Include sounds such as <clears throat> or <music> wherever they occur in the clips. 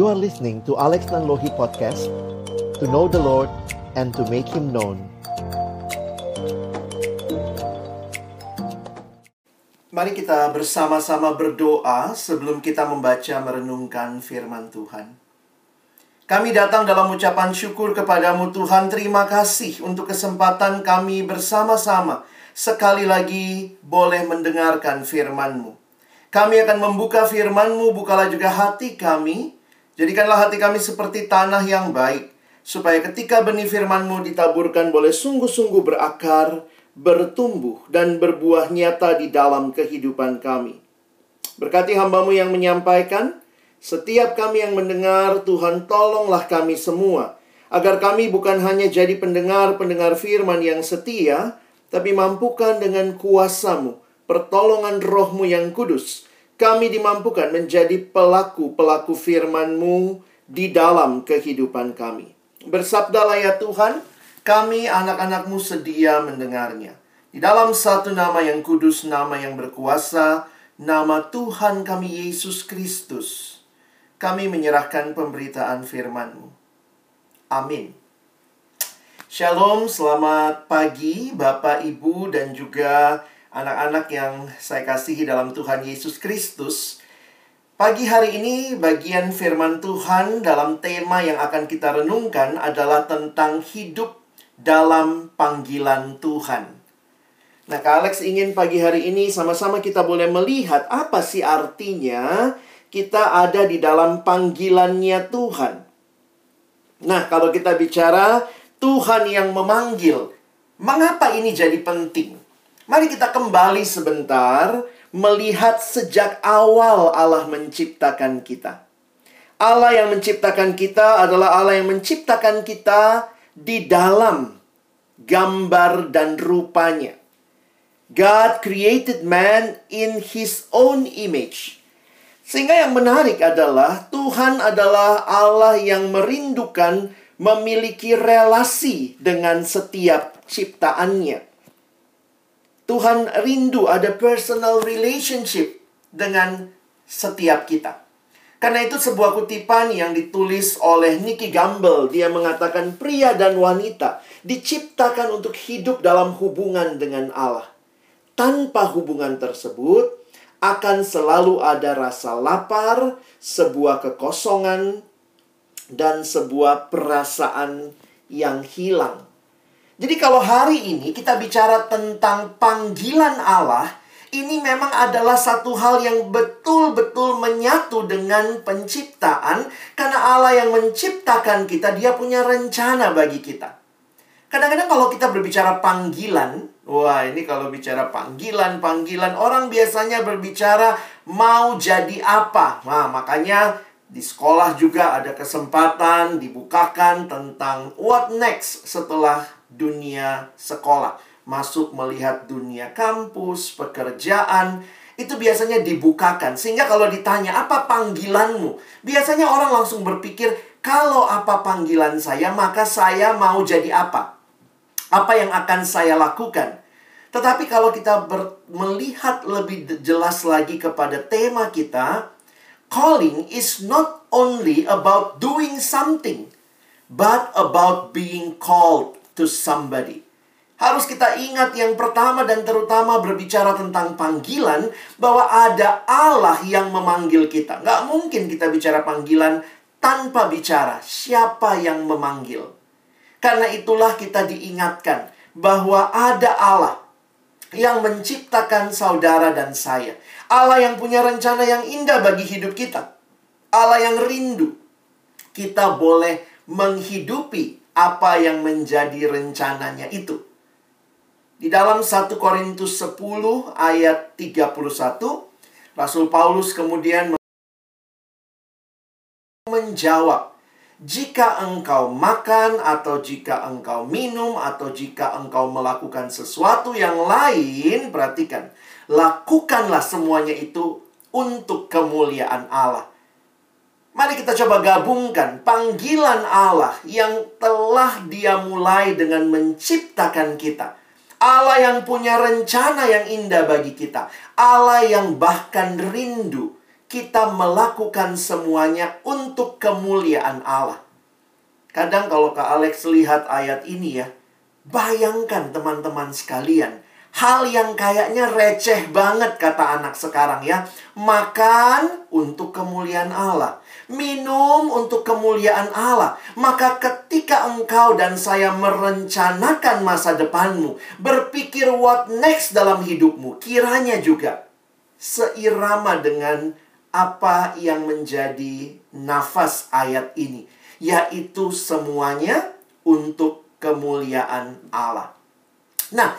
You are listening to Alex Nanlohi Podcast To know the Lord and to make Him known Mari kita bersama-sama berdoa sebelum kita membaca merenungkan firman Tuhan. Kami datang dalam ucapan syukur kepadamu Tuhan. Terima kasih untuk kesempatan kami bersama-sama sekali lagi boleh mendengarkan firman-Mu. Kami akan membuka firman-Mu, bukalah juga hati kami. Jadikanlah hati kami seperti tanah yang baik, supaya ketika benih firman-Mu ditaburkan boleh sungguh-sungguh berakar, bertumbuh, dan berbuah nyata di dalam kehidupan kami. Berkati hambamu yang menyampaikan, setiap kami yang mendengar, Tuhan tolonglah kami semua, agar kami bukan hanya jadi pendengar-pendengar firman yang setia, tapi mampukan dengan kuasamu, pertolongan rohmu yang kudus, kami dimampukan menjadi pelaku-pelaku firman-Mu di dalam kehidupan kami. Bersabdalah ya Tuhan, kami anak-anakmu sedia mendengarnya. Di dalam satu nama yang kudus, nama yang berkuasa, nama Tuhan kami Yesus Kristus kami menyerahkan pemberitaan firman-Mu. Amin. Shalom, selamat pagi Bapak, Ibu, dan juga anak-anak yang saya kasihi dalam Tuhan Yesus Kristus. Pagi hari ini bagian firman Tuhan dalam tema yang akan kita renungkan adalah tentang hidup dalam panggilan Tuhan. Nah, Kak Alex ingin pagi hari ini sama-sama kita boleh melihat apa sih artinya kita ada di dalam panggilannya Tuhan. Nah, kalau kita bicara Tuhan yang memanggil, mengapa ini jadi penting? Mari kita kembali sebentar melihat sejak awal Allah menciptakan kita. Allah yang menciptakan kita adalah Allah yang menciptakan kita di dalam gambar dan rupanya. God created man in his own image. Sehingga yang menarik adalah Tuhan adalah Allah yang merindukan memiliki relasi dengan setiap ciptaannya. Tuhan rindu ada personal relationship dengan setiap kita. Karena itu sebuah kutipan yang ditulis oleh Nicky Gamble. Dia mengatakan pria dan wanita diciptakan untuk hidup dalam hubungan dengan Allah. Tanpa hubungan tersebut, akan selalu ada rasa lapar, sebuah kekosongan, dan sebuah perasaan yang hilang. Jadi, kalau hari ini kita bicara tentang panggilan Allah, ini memang adalah satu hal yang betul-betul menyatu dengan penciptaan, karena Allah yang menciptakan kita, Dia punya rencana bagi kita. Kadang-kadang, kalau kita berbicara panggilan, Wah, ini kalau bicara panggilan-panggilan, orang biasanya berbicara mau jadi apa. Nah, makanya di sekolah juga ada kesempatan dibukakan tentang what next setelah dunia sekolah. Masuk melihat dunia kampus, pekerjaan, itu biasanya dibukakan. Sehingga kalau ditanya, apa panggilanmu? Biasanya orang langsung berpikir, kalau apa panggilan saya, maka saya mau jadi apa? Apa yang akan saya lakukan? Tetapi kalau kita ber, melihat lebih jelas lagi kepada tema kita, calling is not only about doing something, but about being called to somebody. Harus kita ingat yang pertama dan terutama berbicara tentang panggilan bahwa ada Allah yang memanggil kita. Nggak mungkin kita bicara panggilan tanpa bicara siapa yang memanggil. Karena itulah kita diingatkan bahwa ada Allah yang menciptakan saudara dan saya. Allah yang punya rencana yang indah bagi hidup kita. Allah yang rindu. Kita boleh menghidupi apa yang menjadi rencananya itu. Di dalam 1 Korintus 10 ayat 31, Rasul Paulus kemudian menjawab, jika engkau makan atau jika engkau minum atau jika engkau melakukan sesuatu yang lain, perhatikan, lakukanlah semuanya itu untuk kemuliaan Allah. Mari kita coba gabungkan panggilan Allah yang telah Dia mulai dengan menciptakan kita. Allah yang punya rencana yang indah bagi kita. Allah yang bahkan rindu kita melakukan semuanya untuk kemuliaan Allah. Kadang kalau Kak Alex lihat ayat ini ya, bayangkan teman-teman sekalian, hal yang kayaknya receh banget kata anak sekarang ya. Makan untuk kemuliaan Allah, minum untuk kemuliaan Allah. Maka ketika engkau dan saya merencanakan masa depanmu, berpikir what next dalam hidupmu, kiranya juga seirama dengan apa yang menjadi nafas ayat ini, yaitu semuanya untuk kemuliaan Allah. Nah,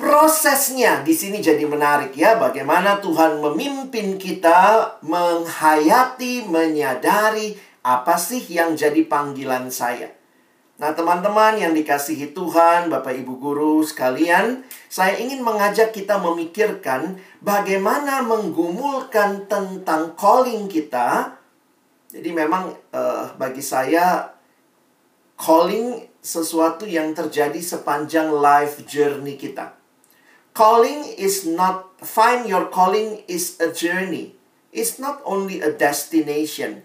prosesnya di sini jadi menarik ya, bagaimana Tuhan memimpin kita menghayati, menyadari apa sih yang jadi panggilan saya. Nah, teman-teman yang dikasihi Tuhan, Bapak Ibu guru sekalian, saya ingin mengajak kita memikirkan bagaimana menggumulkan tentang calling kita. Jadi memang uh, bagi saya calling sesuatu yang terjadi sepanjang life journey kita. Calling is not find your calling is a journey. It's not only a destination.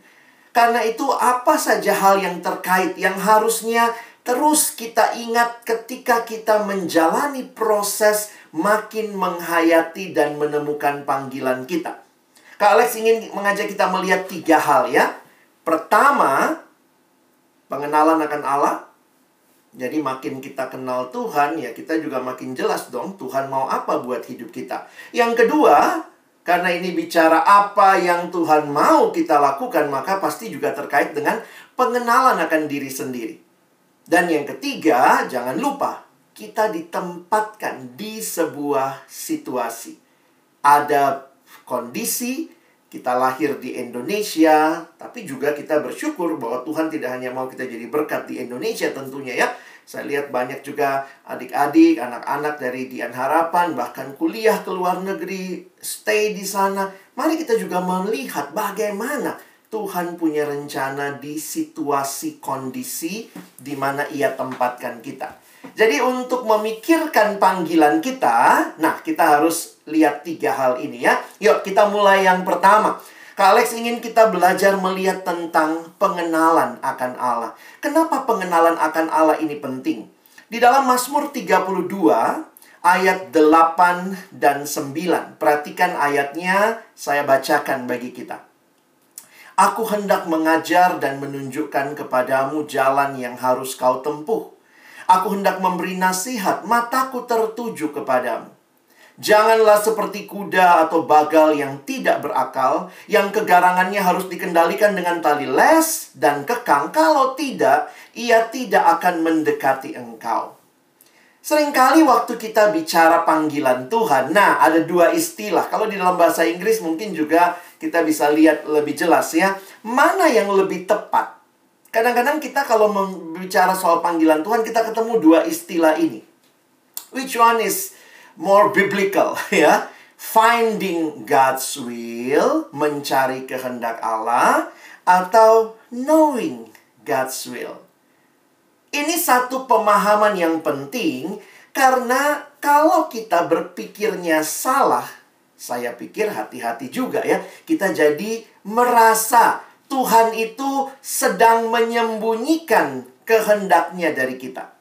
Karena itu apa saja hal yang terkait yang harusnya terus kita ingat ketika kita menjalani proses makin menghayati dan menemukan panggilan kita. Kak Alex ingin mengajak kita melihat tiga hal ya. Pertama, pengenalan akan Allah. Jadi makin kita kenal Tuhan, ya kita juga makin jelas dong Tuhan mau apa buat hidup kita. Yang kedua, karena ini bicara apa yang Tuhan mau kita lakukan, maka pasti juga terkait dengan pengenalan akan diri sendiri. Dan yang ketiga, jangan lupa, kita ditempatkan di sebuah situasi. Ada kondisi, kita lahir di Indonesia, tapi juga kita bersyukur bahwa Tuhan tidak hanya mau kita jadi berkat di Indonesia tentunya ya, saya lihat banyak juga adik-adik, anak-anak dari Dian Harapan, bahkan kuliah ke luar negeri, stay di sana. Mari kita juga melihat bagaimana Tuhan punya rencana di situasi kondisi di mana ia tempatkan kita. Jadi untuk memikirkan panggilan kita, nah kita harus lihat tiga hal ini ya. Yuk kita mulai yang pertama. Kak Alex ingin kita belajar melihat tentang pengenalan akan Allah. Kenapa pengenalan akan Allah ini penting? Di dalam Mazmur 32 ayat 8 dan 9. Perhatikan ayatnya, saya bacakan bagi kita. Aku hendak mengajar dan menunjukkan kepadamu jalan yang harus kau tempuh. Aku hendak memberi nasihat, mataku tertuju kepadamu. Janganlah seperti kuda atau bagal yang tidak berakal, yang kegarangannya harus dikendalikan dengan tali les dan kekang. Kalau tidak, ia tidak akan mendekati engkau. Seringkali waktu kita bicara panggilan Tuhan, nah ada dua istilah. Kalau di dalam bahasa Inggris mungkin juga kita bisa lihat lebih jelas ya. Mana yang lebih tepat? Kadang-kadang kita kalau bicara soal panggilan Tuhan, kita ketemu dua istilah ini. Which one is more biblical <laughs> ya. Finding God's will, mencari kehendak Allah atau knowing God's will. Ini satu pemahaman yang penting karena kalau kita berpikirnya salah, saya pikir hati-hati juga ya. Kita jadi merasa Tuhan itu sedang menyembunyikan kehendaknya dari kita.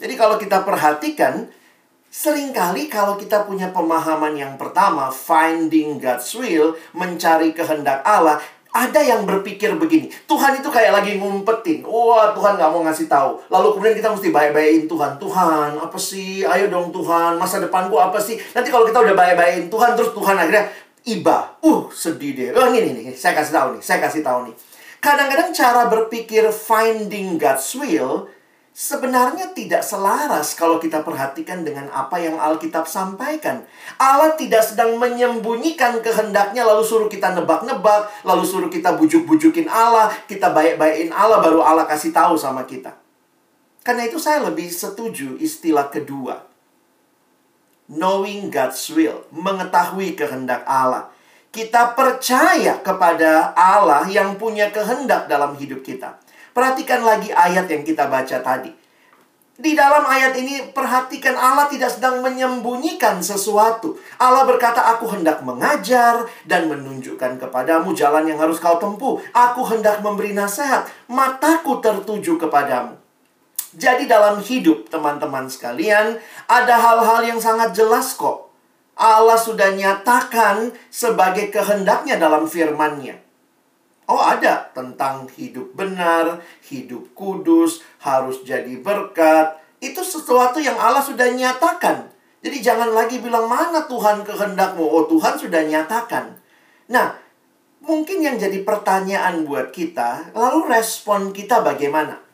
Jadi kalau kita perhatikan, Seringkali kalau kita punya pemahaman yang pertama, finding God's will, mencari kehendak Allah, ada yang berpikir begini, Tuhan itu kayak lagi ngumpetin. Wah, Tuhan nggak mau ngasih tahu. Lalu kemudian kita mesti baik-baikin Tuhan. Tuhan, apa sih? Ayo dong Tuhan, masa depanku apa sih? Nanti kalau kita udah baik-baikin Tuhan, terus Tuhan akhirnya iba. Uh, sedih deh. Oh, ini, nih, saya kasih tahu nih, saya kasih tahu nih. Kadang-kadang cara berpikir finding God's will sebenarnya tidak selaras kalau kita perhatikan dengan apa yang Alkitab sampaikan. Allah tidak sedang menyembunyikan kehendaknya lalu suruh kita nebak-nebak, lalu suruh kita bujuk-bujukin Allah, kita baik-baikin Allah baru Allah kasih tahu sama kita. Karena itu saya lebih setuju istilah kedua. Knowing God's will, mengetahui kehendak Allah. Kita percaya kepada Allah yang punya kehendak dalam hidup kita. Perhatikan lagi ayat yang kita baca tadi. Di dalam ayat ini perhatikan Allah tidak sedang menyembunyikan sesuatu. Allah berkata, "Aku hendak mengajar dan menunjukkan kepadamu jalan yang harus kau tempuh. Aku hendak memberi nasihat, mataku tertuju kepadamu." Jadi dalam hidup teman-teman sekalian, ada hal-hal yang sangat jelas kok. Allah sudah nyatakan sebagai kehendaknya dalam firman-Nya. Oh ada tentang hidup benar, hidup kudus, harus jadi berkat. Itu sesuatu yang Allah sudah nyatakan. Jadi jangan lagi bilang mana Tuhan kehendakmu. Oh Tuhan sudah nyatakan. Nah, mungkin yang jadi pertanyaan buat kita, lalu respon kita bagaimana?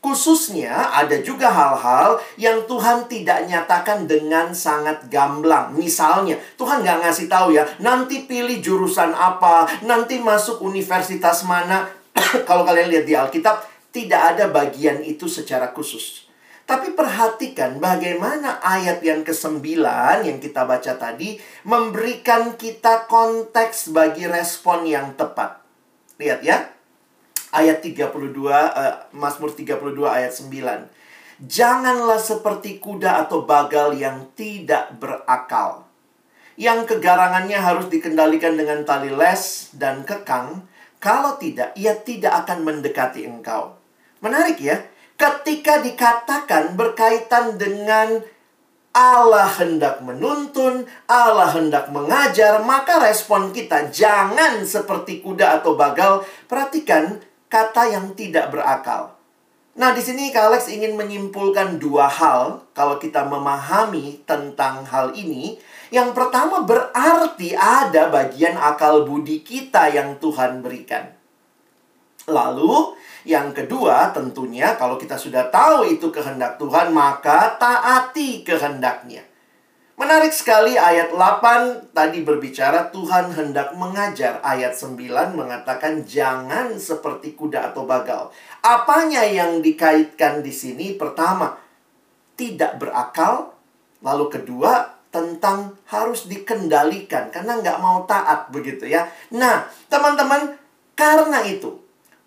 Khususnya ada juga hal-hal yang Tuhan tidak nyatakan dengan sangat gamblang. Misalnya, Tuhan nggak ngasih tahu ya, nanti pilih jurusan apa, nanti masuk universitas mana. <clears throat> Kalau kalian lihat di Alkitab, tidak ada bagian itu secara khusus. Tapi perhatikan bagaimana ayat yang ke-9 yang kita baca tadi memberikan kita konteks bagi respon yang tepat. Lihat ya ayat 32 uh, Mazmur 32 ayat 9. Janganlah seperti kuda atau bagal yang tidak berakal. Yang kegarangannya harus dikendalikan dengan tali les dan kekang. Kalau tidak, ia tidak akan mendekati engkau. Menarik ya. Ketika dikatakan berkaitan dengan Allah hendak menuntun, Allah hendak mengajar, maka respon kita jangan seperti kuda atau bagal. Perhatikan, kata yang tidak berakal. Nah, di sini Kak ingin menyimpulkan dua hal kalau kita memahami tentang hal ini. Yang pertama berarti ada bagian akal budi kita yang Tuhan berikan. Lalu, yang kedua tentunya kalau kita sudah tahu itu kehendak Tuhan, maka taati kehendaknya. Menarik sekali ayat 8 tadi berbicara Tuhan hendak mengajar. Ayat 9 mengatakan jangan seperti kuda atau bagal. Apanya yang dikaitkan di sini? Pertama, tidak berakal. Lalu kedua, tentang harus dikendalikan. Karena nggak mau taat begitu ya. Nah, teman-teman, karena itu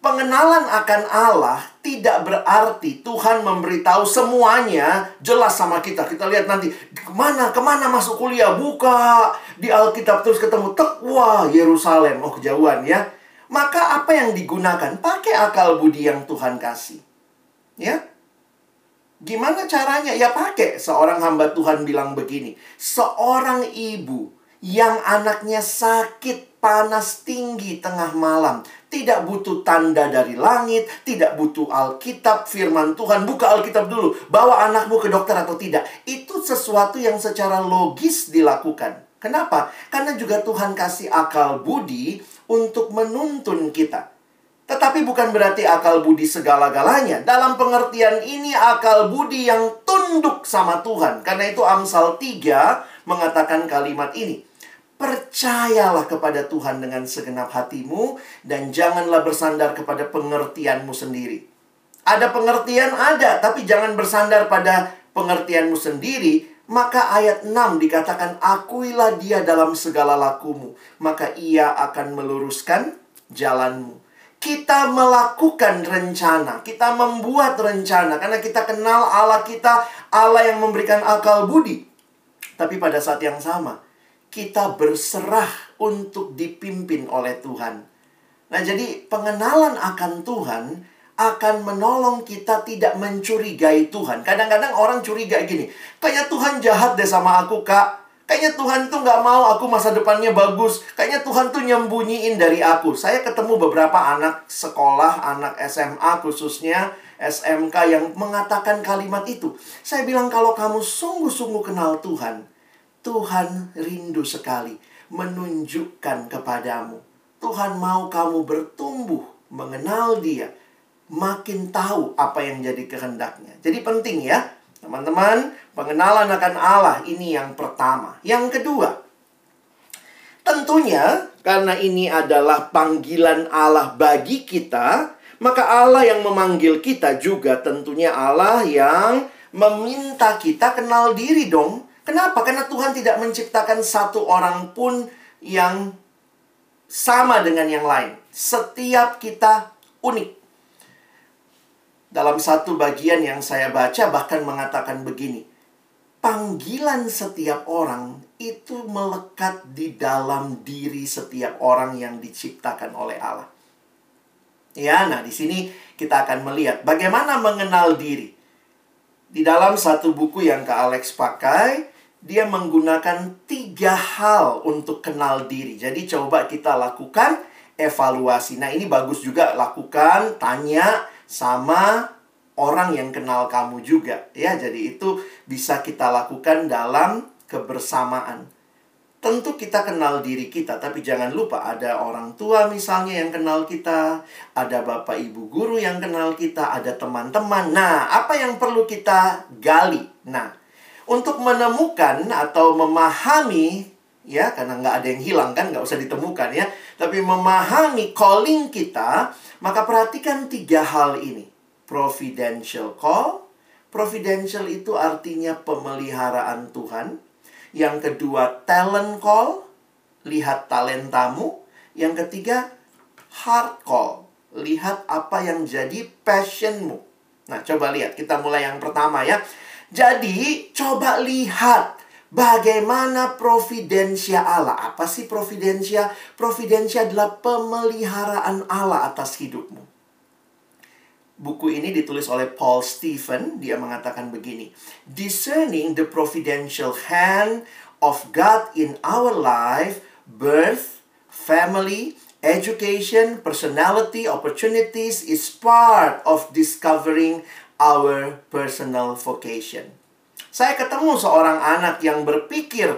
Pengenalan akan Allah tidak berarti Tuhan memberitahu semuanya jelas sama kita. Kita lihat nanti ke mana ke mana masuk kuliah buka di Alkitab terus ketemu tekwa Yerusalem. Oh kejauhan ya. Maka apa yang digunakan? Pakai akal budi yang Tuhan kasih. Ya. Gimana caranya? Ya pakai. Seorang hamba Tuhan bilang begini. Seorang ibu yang anaknya sakit panas tinggi tengah malam tidak butuh tanda dari langit, tidak butuh Alkitab, firman Tuhan. Buka Alkitab dulu, bawa anakmu ke dokter atau tidak. Itu sesuatu yang secara logis dilakukan. Kenapa? Karena juga Tuhan kasih akal budi untuk menuntun kita. Tetapi bukan berarti akal budi segala-galanya. Dalam pengertian ini akal budi yang tunduk sama Tuhan. Karena itu Amsal 3 mengatakan kalimat ini. Percayalah kepada Tuhan dengan segenap hatimu dan janganlah bersandar kepada pengertianmu sendiri. Ada pengertian ada, tapi jangan bersandar pada pengertianmu sendiri. Maka ayat 6 dikatakan, Akuilah dia dalam segala lakumu, maka ia akan meluruskan jalanmu. Kita melakukan rencana, kita membuat rencana, karena kita kenal Allah kita, Allah yang memberikan akal budi. Tapi pada saat yang sama, kita berserah untuk dipimpin oleh Tuhan. Nah, jadi pengenalan akan Tuhan akan menolong kita tidak mencurigai Tuhan. Kadang-kadang orang curiga gini, kayaknya Tuhan jahat deh sama aku, Kak. Kayaknya Tuhan tuh nggak mau aku masa depannya bagus. Kayaknya Tuhan tuh nyembunyiin dari aku. Saya ketemu beberapa anak sekolah, anak SMA khususnya, SMK yang mengatakan kalimat itu. Saya bilang kalau kamu sungguh-sungguh kenal Tuhan, Tuhan rindu sekali menunjukkan kepadamu. Tuhan mau kamu bertumbuh, mengenal Dia, makin tahu apa yang jadi kehendaknya. Jadi penting ya, teman-teman, pengenalan akan Allah ini yang pertama. Yang kedua, tentunya karena ini adalah panggilan Allah bagi kita, maka Allah yang memanggil kita juga tentunya Allah yang meminta kita kenal diri dong. Kenapa? Karena Tuhan tidak menciptakan satu orang pun yang sama dengan yang lain. Setiap kita unik. dalam satu bagian yang saya baca bahkan mengatakan begini. Panggilan setiap orang itu melekat di dalam diri setiap orang yang diciptakan oleh Allah. Ya, nah di sini kita akan melihat bagaimana mengenal diri. Di dalam satu buku yang Kak Alex pakai, dia menggunakan tiga hal untuk kenal diri. Jadi coba kita lakukan evaluasi. Nah ini bagus juga lakukan, tanya sama orang yang kenal kamu juga. Ya, jadi itu bisa kita lakukan dalam kebersamaan. Tentu kita kenal diri kita, tapi jangan lupa ada orang tua misalnya yang kenal kita, ada bapak ibu guru yang kenal kita, ada teman-teman. Nah, apa yang perlu kita gali? Nah, untuk menemukan atau memahami, ya karena nggak ada yang hilang kan, nggak usah ditemukan ya, tapi memahami calling kita, maka perhatikan tiga hal ini. Providential call, providential itu artinya pemeliharaan Tuhan yang kedua, talent call. Lihat talentamu. Yang ketiga, heart call. Lihat apa yang jadi passionmu. Nah, coba lihat. Kita mulai yang pertama ya. Jadi, coba lihat bagaimana providensia Allah. Apa sih providensia? Providensia adalah pemeliharaan Allah atas hidupmu. Buku ini ditulis oleh Paul Stephen. Dia mengatakan begini. Discerning the providential hand of God in our life, birth, family, education, personality, opportunities is part of discovering our personal vocation. Saya ketemu seorang anak yang berpikir,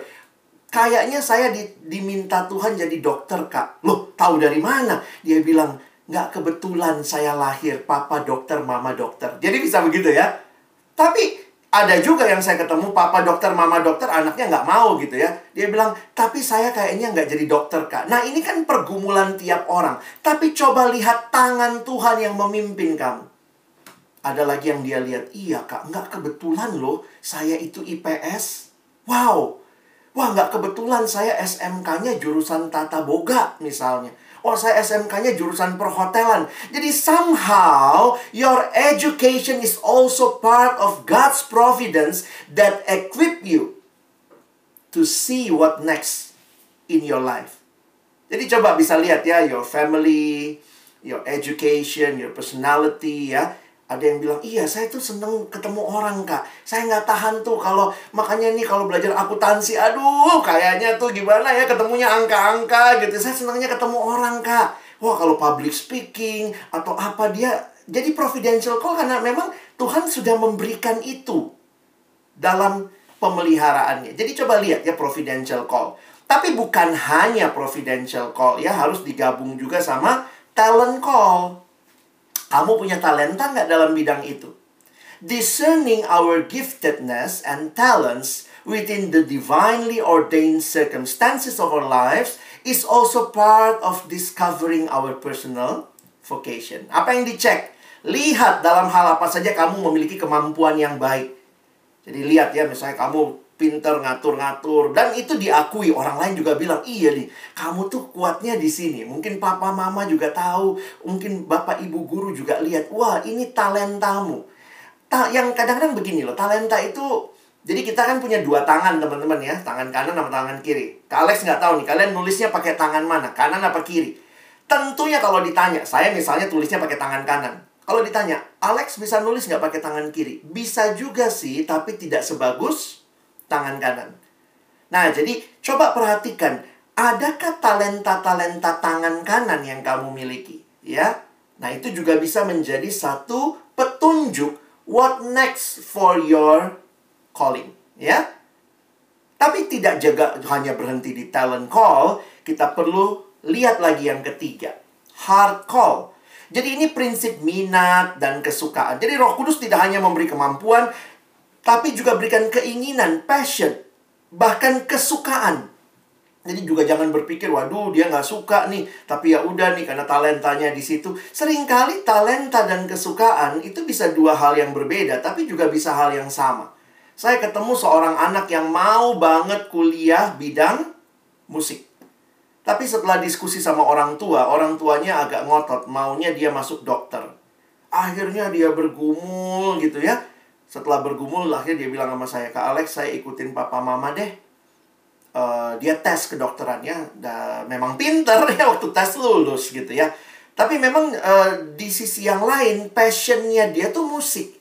kayaknya saya di, diminta Tuhan jadi dokter, Kak. Loh, tahu dari mana? Dia bilang, nggak kebetulan saya lahir papa dokter, mama dokter. Jadi bisa begitu ya. Tapi ada juga yang saya ketemu papa dokter, mama dokter, anaknya nggak mau gitu ya. Dia bilang, tapi saya kayaknya nggak jadi dokter kak. Nah ini kan pergumulan tiap orang. Tapi coba lihat tangan Tuhan yang memimpin kamu. Ada lagi yang dia lihat, iya kak, nggak kebetulan loh saya itu IPS. Wow, wah nggak kebetulan saya SMK-nya jurusan tata boga misalnya. Oh, saya SMK-nya jurusan perhotelan. Jadi somehow your education is also part of God's providence that equip you to see what next in your life. Jadi coba bisa lihat ya your family, your education, your personality ya ada yang bilang, iya saya tuh seneng ketemu orang kak. Saya nggak tahan tuh kalau Makanya nih kalau belajar akuntansi Aduh kayaknya tuh gimana ya ketemunya angka-angka gitu. Saya senangnya ketemu orang kak. Wah kalau public speaking Atau apa dia Jadi providential call karena memang Tuhan sudah memberikan itu Dalam pemeliharaannya. Jadi coba lihat ya providential call. Tapi bukan hanya providential call ya Harus digabung juga sama talent call kamu punya talenta nggak dalam bidang itu? Discerning our giftedness and talents within the divinely ordained circumstances of our lives is also part of discovering our personal vocation. Apa yang dicek? Lihat dalam hal apa saja kamu memiliki kemampuan yang baik. Jadi lihat ya, misalnya kamu pinter ngatur-ngatur. Dan itu diakui. Orang lain juga bilang iya nih kamu tuh kuatnya di sini. Mungkin papa mama juga tahu. Mungkin bapak ibu guru juga lihat wah ini talentamu. Ta yang kadang-kadang begini loh talenta itu jadi kita kan punya dua tangan teman-teman ya. Tangan kanan sama tangan kiri. Kak Alex nggak tahu nih kalian nulisnya pakai tangan mana? Kanan apa kiri? Tentunya kalau ditanya saya misalnya tulisnya pakai tangan kanan. Kalau ditanya Alex bisa nulis nggak pakai tangan kiri? Bisa juga sih tapi tidak sebagus tangan kanan. Nah, jadi coba perhatikan, adakah talenta-talenta tangan kanan yang kamu miliki? Ya, nah itu juga bisa menjadi satu petunjuk what next for your calling. Ya, tapi tidak jaga hanya berhenti di talent call, kita perlu lihat lagi yang ketiga, heart call. Jadi ini prinsip minat dan kesukaan. Jadi Roh Kudus tidak hanya memberi kemampuan, tapi juga berikan keinginan, passion, bahkan kesukaan. Jadi juga jangan berpikir, waduh dia nggak suka nih, tapi ya udah nih karena talentanya di situ. Seringkali talenta dan kesukaan itu bisa dua hal yang berbeda, tapi juga bisa hal yang sama. Saya ketemu seorang anak yang mau banget kuliah bidang musik. Tapi setelah diskusi sama orang tua, orang tuanya agak ngotot, maunya dia masuk dokter. Akhirnya dia bergumul gitu ya. Setelah bergumul, akhirnya dia bilang sama saya, Kak Alex, saya ikutin papa mama deh. Uh, dia tes kedokterannya, dan memang pinter <laughs> ya waktu tes lulus gitu ya. Tapi memang uh, di sisi yang lain, passionnya dia tuh musik.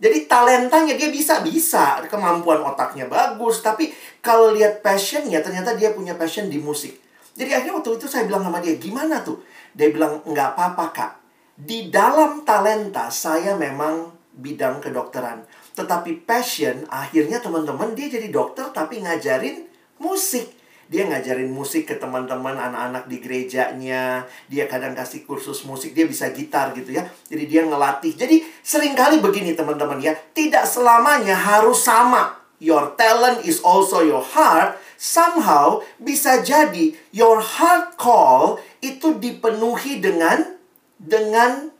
Jadi talentanya dia bisa-bisa, kemampuan otaknya bagus. Tapi kalau lihat passionnya, ternyata dia punya passion di musik. Jadi akhirnya waktu itu saya bilang sama dia, gimana tuh? Dia bilang, nggak apa-apa kak. Di dalam talenta saya memang bidang kedokteran. Tetapi passion, akhirnya teman-teman dia jadi dokter tapi ngajarin musik. Dia ngajarin musik ke teman-teman anak-anak di gerejanya. Dia kadang kasih kursus musik, dia bisa gitar gitu ya. Jadi dia ngelatih. Jadi sering kali begini teman-teman ya. Tidak selamanya harus sama. Your talent is also your heart. Somehow bisa jadi your heart call itu dipenuhi dengan dengan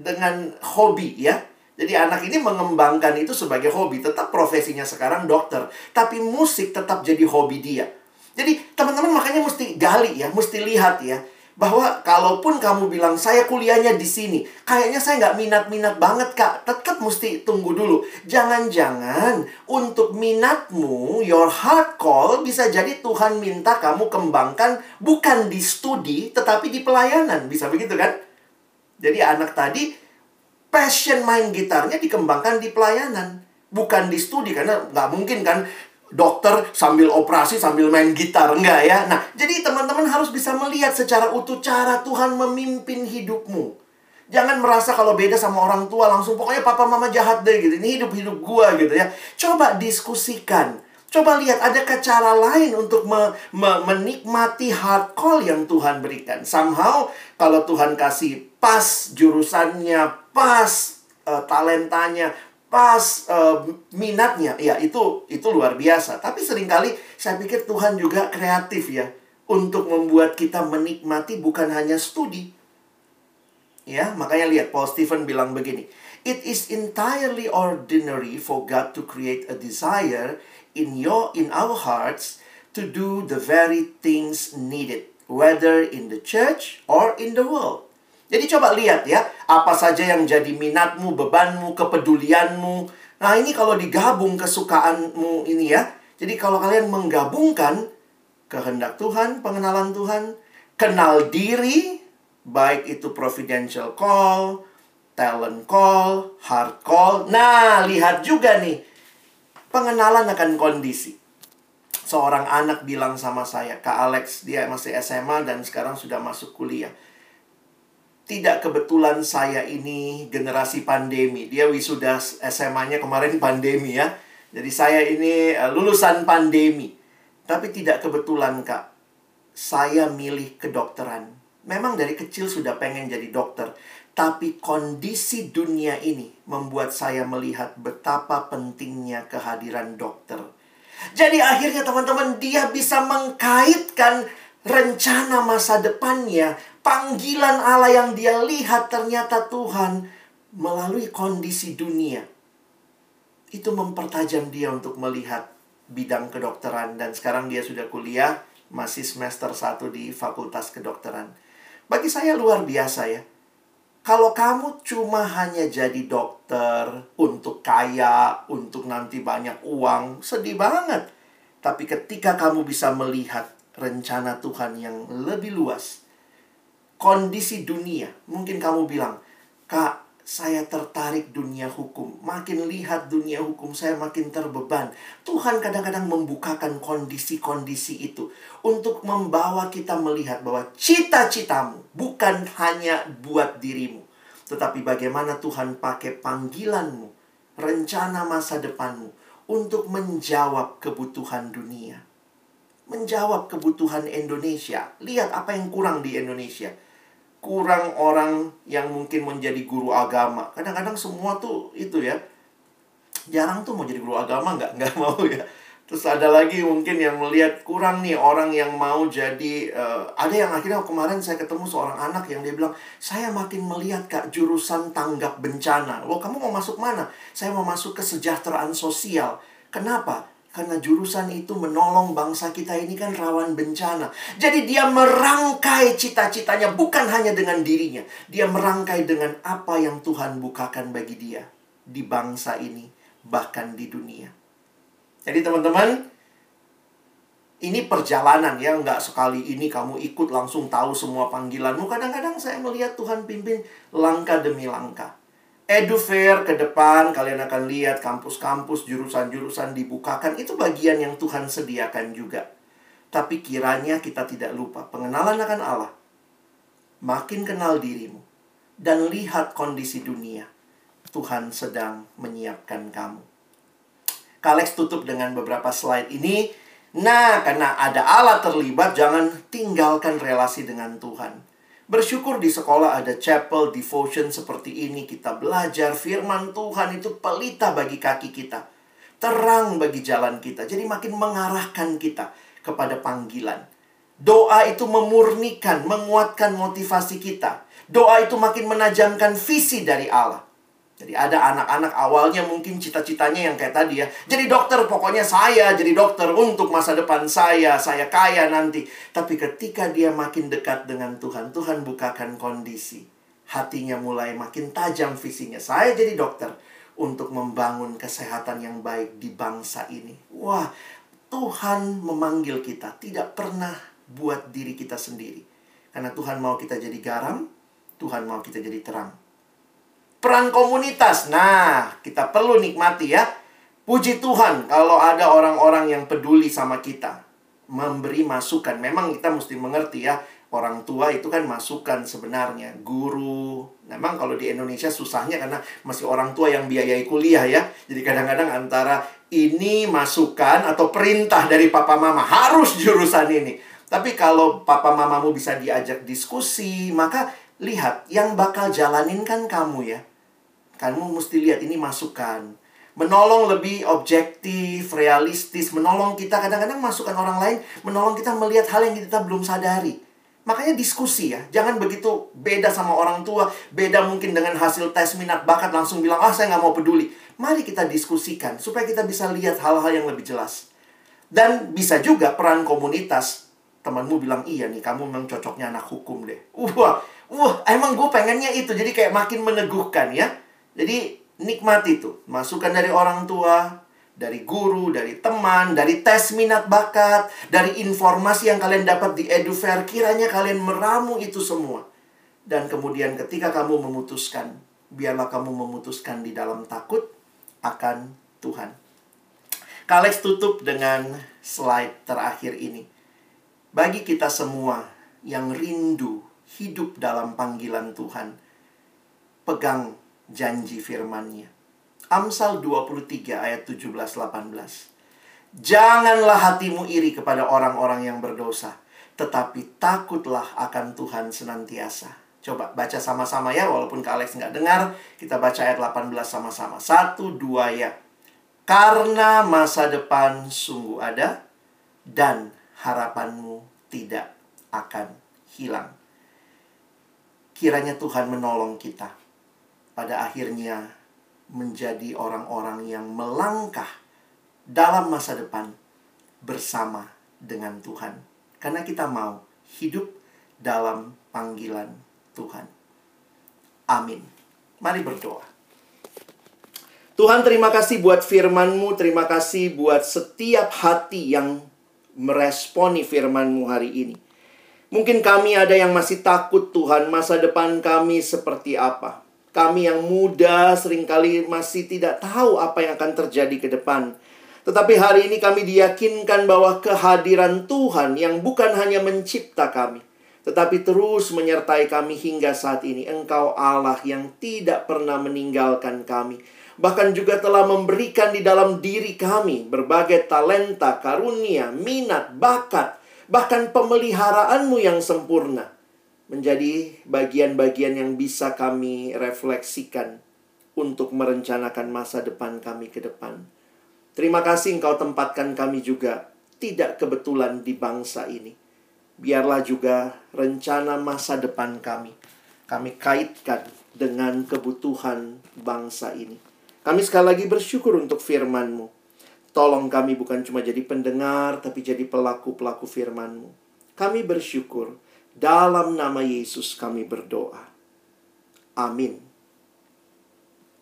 dengan hobi ya. Jadi anak ini mengembangkan itu sebagai hobi. Tetap profesinya sekarang dokter. Tapi musik tetap jadi hobi dia. Jadi teman-teman makanya mesti gali ya, mesti lihat ya. Bahwa kalaupun kamu bilang saya kuliahnya di sini, kayaknya saya nggak minat-minat banget kak. Tetap mesti tunggu dulu. Jangan-jangan untuk minatmu, your heart call bisa jadi Tuhan minta kamu kembangkan bukan di studi, tetapi di pelayanan. Bisa begitu kan? Jadi anak tadi passion main gitarnya dikembangkan di pelayanan bukan di studi karena nggak mungkin kan dokter sambil operasi sambil main gitar enggak ya. Nah, jadi teman-teman harus bisa melihat secara utuh cara Tuhan memimpin hidupmu. Jangan merasa kalau beda sama orang tua langsung pokoknya papa mama jahat deh gitu. Ini hidup-hidup gua gitu ya. Coba diskusikan. Coba lihat adakah cara lain untuk me me menikmati hard call yang Tuhan berikan. Somehow kalau Tuhan kasih pas jurusannya, pas uh, talentanya, pas uh, minatnya ya itu itu luar biasa tapi sering kali saya pikir Tuhan juga kreatif ya untuk membuat kita menikmati bukan hanya studi ya makanya lihat Paul Stephen bilang begini it is entirely ordinary for God to create a desire in your in our hearts to do the very things needed whether in the church or in the world jadi coba lihat ya, apa saja yang jadi minatmu, bebanmu, kepedulianmu. Nah ini kalau digabung kesukaanmu ini ya. Jadi kalau kalian menggabungkan kehendak Tuhan, pengenalan Tuhan, kenal diri, baik itu providential call, talent call, heart call. Nah, lihat juga nih, pengenalan akan kondisi. Seorang anak bilang sama saya, Kak Alex, dia masih SMA dan sekarang sudah masuk kuliah tidak kebetulan saya ini generasi pandemi. Dia wisuda SMA-nya kemarin <laughs> pandemi ya. Jadi saya ini uh, lulusan pandemi. Tapi tidak kebetulan, Kak. Saya milih kedokteran. Memang dari kecil sudah pengen jadi dokter. Tapi kondisi dunia ini membuat saya melihat betapa pentingnya kehadiran dokter. Jadi akhirnya teman-teman dia bisa mengkaitkan rencana masa depannya panggilan Allah yang dia lihat ternyata Tuhan melalui kondisi dunia. Itu mempertajam dia untuk melihat bidang kedokteran dan sekarang dia sudah kuliah masih semester 1 di Fakultas Kedokteran. Bagi saya luar biasa ya. Kalau kamu cuma hanya jadi dokter untuk kaya, untuk nanti banyak uang, sedih banget. Tapi ketika kamu bisa melihat rencana Tuhan yang lebih luas, kondisi dunia. Mungkin kamu bilang, Kak, saya tertarik dunia hukum. Makin lihat dunia hukum, saya makin terbeban. Tuhan kadang-kadang membukakan kondisi-kondisi itu untuk membawa kita melihat bahwa cita-citamu bukan hanya buat dirimu, tetapi bagaimana Tuhan pakai panggilanmu, rencana masa depanmu untuk menjawab kebutuhan dunia. Menjawab kebutuhan Indonesia. Lihat apa yang kurang di Indonesia kurang orang yang mungkin menjadi guru agama. Kadang-kadang semua tuh itu ya. Jarang tuh mau jadi guru agama nggak nggak mau ya. Terus ada lagi mungkin yang melihat kurang nih orang yang mau jadi uh, ada yang akhirnya kemarin saya ketemu seorang anak yang dia bilang saya makin melihat kak jurusan tanggap bencana. Lo kamu mau masuk mana? Saya mau masuk kesejahteraan sosial. Kenapa? Karena jurusan itu menolong bangsa kita ini kan rawan bencana. Jadi dia merangkai cita-citanya bukan hanya dengan dirinya. Dia merangkai dengan apa yang Tuhan bukakan bagi dia. Di bangsa ini, bahkan di dunia. Jadi teman-teman, ini perjalanan ya, nggak sekali ini kamu ikut langsung tahu semua panggilanmu. Kadang-kadang saya melihat Tuhan pimpin langkah demi langkah. Edu Fair ke depan kalian akan lihat kampus-kampus jurusan-jurusan dibukakan itu bagian yang Tuhan sediakan juga. Tapi kiranya kita tidak lupa pengenalan akan Allah. Makin kenal dirimu dan lihat kondisi dunia. Tuhan sedang menyiapkan kamu. Kalex tutup dengan beberapa slide ini. Nah, karena ada Allah terlibat, jangan tinggalkan relasi dengan Tuhan. Bersyukur di sekolah ada chapel devotion seperti ini. Kita belajar firman Tuhan itu pelita bagi kaki kita. Terang bagi jalan kita. Jadi makin mengarahkan kita kepada panggilan. Doa itu memurnikan, menguatkan motivasi kita. Doa itu makin menajamkan visi dari Allah. Jadi ada anak-anak awalnya mungkin cita-citanya yang kayak tadi ya. Jadi dokter, pokoknya saya jadi dokter untuk masa depan saya. Saya kaya nanti. Tapi ketika dia makin dekat dengan Tuhan, Tuhan bukakan kondisi. Hatinya mulai makin tajam visinya. Saya jadi dokter untuk membangun kesehatan yang baik di bangsa ini. Wah, Tuhan memanggil kita. Tidak pernah buat diri kita sendiri. Karena Tuhan mau kita jadi garam, Tuhan mau kita jadi terang. Peran komunitas. Nah, kita perlu nikmati ya. Puji Tuhan kalau ada orang-orang yang peduli sama kita. Memberi masukan. Memang kita mesti mengerti ya. Orang tua itu kan masukan sebenarnya. Guru. Memang kalau di Indonesia susahnya karena masih orang tua yang biayai kuliah ya. Jadi kadang-kadang antara ini masukan atau perintah dari papa mama. Harus jurusan ini. Tapi kalau papa mamamu bisa diajak diskusi, maka lihat yang bakal jalanin kan kamu ya. Kamu mesti lihat ini masukan. Menolong lebih objektif, realistis, menolong kita kadang-kadang masukan orang lain, menolong kita melihat hal yang kita belum sadari. Makanya diskusi ya, jangan begitu beda sama orang tua, beda mungkin dengan hasil tes minat bakat langsung bilang, ah saya nggak mau peduli. Mari kita diskusikan supaya kita bisa lihat hal-hal yang lebih jelas. Dan bisa juga peran komunitas. Temanmu bilang, iya nih kamu memang cocoknya anak hukum deh. Wah, wah emang gue pengennya itu. Jadi kayak makin meneguhkan ya. Jadi nikmati itu. Masukan dari orang tua, dari guru, dari teman, dari tes minat bakat, dari informasi yang kalian dapat di EduFair, kiranya kalian meramu itu semua. Dan kemudian ketika kamu memutuskan, biarlah kamu memutuskan di dalam takut akan Tuhan. Kalex tutup dengan slide terakhir ini. Bagi kita semua yang rindu hidup dalam panggilan Tuhan, pegang janji firman-Nya. Amsal 23 ayat 17-18. Janganlah hatimu iri kepada orang-orang yang berdosa, tetapi takutlah akan Tuhan senantiasa. Coba baca sama-sama ya, walaupun Kak Alex nggak dengar, kita baca ayat 18 sama-sama. Satu, dua ya. Karena masa depan sungguh ada, dan harapanmu tidak akan hilang. Kiranya Tuhan menolong kita pada akhirnya menjadi orang-orang yang melangkah dalam masa depan bersama dengan Tuhan. Karena kita mau hidup dalam panggilan Tuhan. Amin. Mari berdoa. Tuhan terima kasih buat firman-Mu, terima kasih buat setiap hati yang meresponi firman-Mu hari ini. Mungkin kami ada yang masih takut Tuhan, masa depan kami seperti apa. Kami yang muda sering kali masih tidak tahu apa yang akan terjadi ke depan. Tetapi hari ini kami diyakinkan bahwa kehadiran Tuhan yang bukan hanya mencipta kami, tetapi terus menyertai kami hingga saat ini. Engkau Allah yang tidak pernah meninggalkan kami. Bahkan juga telah memberikan di dalam diri kami berbagai talenta, karunia, minat, bakat, bahkan pemeliharaanmu yang sempurna menjadi bagian-bagian yang bisa kami refleksikan untuk merencanakan masa depan kami ke depan. Terima kasih Engkau tempatkan kami juga tidak kebetulan di bangsa ini. Biarlah juga rencana masa depan kami kami kaitkan dengan kebutuhan bangsa ini. Kami sekali lagi bersyukur untuk firman-Mu. Tolong kami bukan cuma jadi pendengar, tapi jadi pelaku-pelaku firman-Mu. Kami bersyukur. Dalam nama Yesus kami berdoa. Amin.